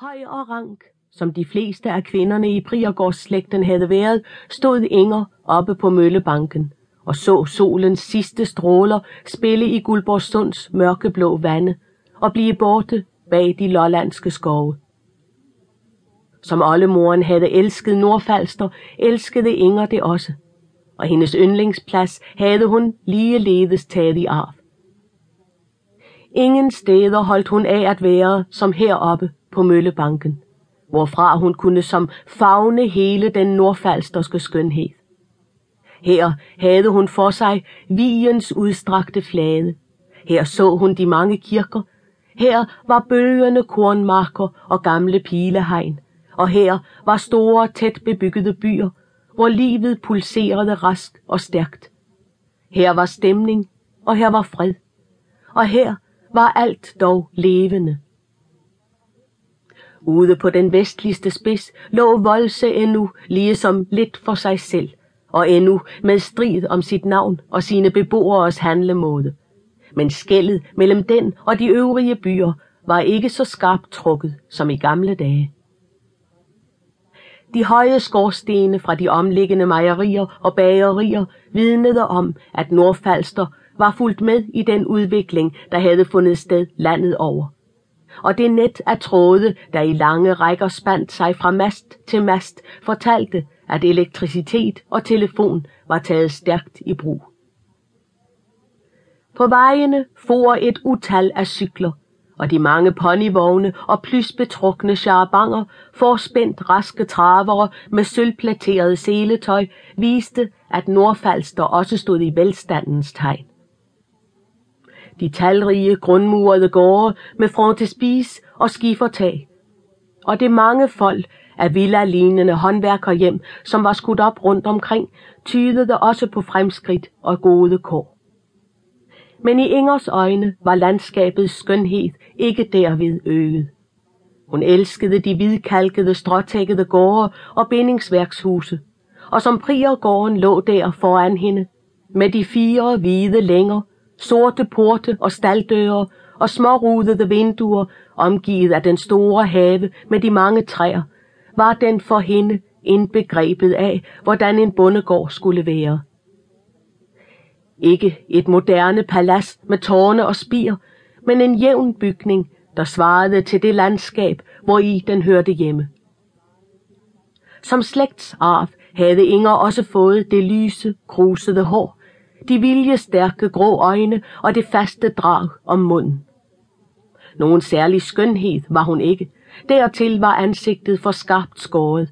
Høj og rank, som de fleste af kvinderne i Priergårdsslægten havde været, stod Inger oppe på møllebanken og så solens sidste stråler spille i Guldborgsunds mørkeblå vande og blive borte bag de lollandske skove. Som oldemoren havde elsket Nordfalster, elskede Inger det også, og hendes yndlingsplads havde hun ligeledes taget i arv. Ingen steder holdt hun af at være som heroppe på Møllebanken, hvorfra hun kunne som fagne hele den nordfalsterske skønhed. Her havde hun for sig vigens udstrakte flade. Her så hun de mange kirker. Her var bølgende kornmarker og gamle pilehegn. Og her var store, tæt bebyggede byer, hvor livet pulserede rask og stærkt. Her var stemning, og her var fred. Og her var alt dog levende. Ude på den vestligste spids lå Volse endnu ligesom lidt for sig selv, og endnu med strid om sit navn og sine beboeres handlemåde. Men skældet mellem den og de øvrige byer var ikke så skarpt trukket som i gamle dage. De høje skorstene fra de omliggende mejerier og bagerier vidnede om, at Nordfalster var fulgt med i den udvikling, der havde fundet sted landet over. Og det net af tråde, der i lange rækker spandt sig fra mast til mast, fortalte, at elektricitet og telefon var taget stærkt i brug. På vejene for et utal af cykler, og de mange ponyvogne og plysbetrukne charabanger, forspændt raske travere med sølvplateret seletøj, viste, at Nordfalster også stod i velstandens tegn. De talrige grundmurede gårde med frontespis og skifertag, og det mange folk af villa-lignende håndværkerhjem, som var skudt op rundt omkring, tydede også på fremskridt og gode kår. Men i Ingers øjne var landskabets skønhed ikke derved øget. Hun elskede de hvidkalkede stråtækkede gårde og bindingsværkshuse, og som priergården lå der foran hende, med de fire hvide længer, sorte porte og staldøre og smårudede vinduer, omgivet af den store have med de mange træer, var den for hende indbegrebet af, hvordan en bondegård skulle være. Ikke et moderne palads med tårne og spir, men en jævn bygning, der svarede til det landskab, hvor i den hørte hjemme. Som slægtsarv havde Inger også fået det lyse, krusede hår, de viljestærke grå øjne og det faste drag om munden. Nogen særlig skønhed var hun ikke, dertil var ansigtet for skarpt skåret.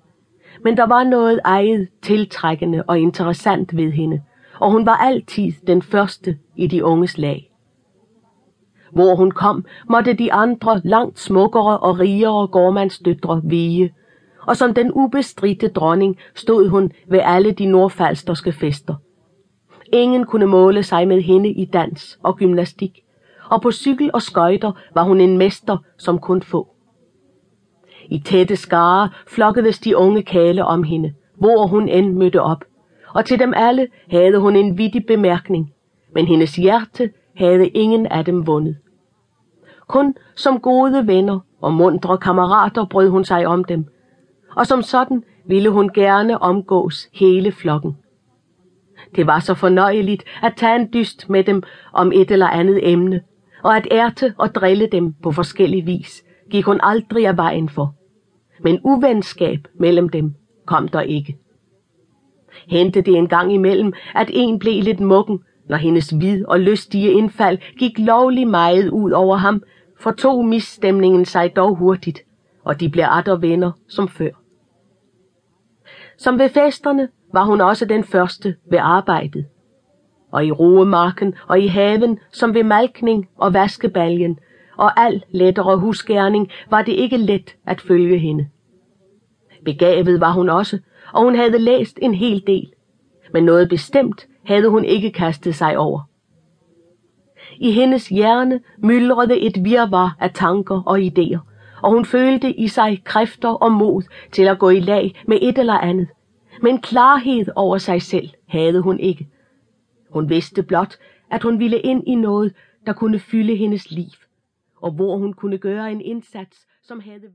Men der var noget eget tiltrækkende og interessant ved hende, og hun var altid den første i de unges lag. Hvor hun kom, måtte de andre langt smukkere og rigere gårdmandsdøtre vige, og som den ubestridte dronning stod hun ved alle de nordfalsterske fester. Ingen kunne måle sig med hende i dans og gymnastik, og på cykel og skøjter var hun en mester, som kun få. I tætte skare flokkedes de unge kale om hende, hvor hun end mødte op, og til dem alle havde hun en vittig bemærkning, men hendes hjerte havde ingen af dem vundet. Kun som gode venner og mundre kammerater brød hun sig om dem, og som sådan ville hun gerne omgås hele flokken. Det var så fornøjeligt at tage en dyst med dem om et eller andet emne, og at ærte og drille dem på forskellig vis, gik hun aldrig af vejen for. Men uvenskab mellem dem kom der ikke. Hente det en gang imellem, at en blev lidt muggen, når hendes vid og lystige indfald gik lovlig meget ud over ham, fortog misstemningen sig dog hurtigt, og de blev atter venner som før. Som ved festerne var hun også den første ved arbejdet. Og i roemarken og i haven, som ved malkning og vaskebaljen, og al lettere husgærning, var det ikke let at følge hende. Begavet var hun også, og hun havde læst en hel del, men noget bestemt havde hun ikke kastet sig over. I hendes hjerne myldrede et virvar af tanker og idéer, og hun følte i sig kræfter og mod til at gå i lag med et eller andet, men klarhed over sig selv havde hun ikke. Hun vidste blot, at hun ville ind i noget, der kunne fylde hendes liv, og hvor hun kunne gøre en indsats, som havde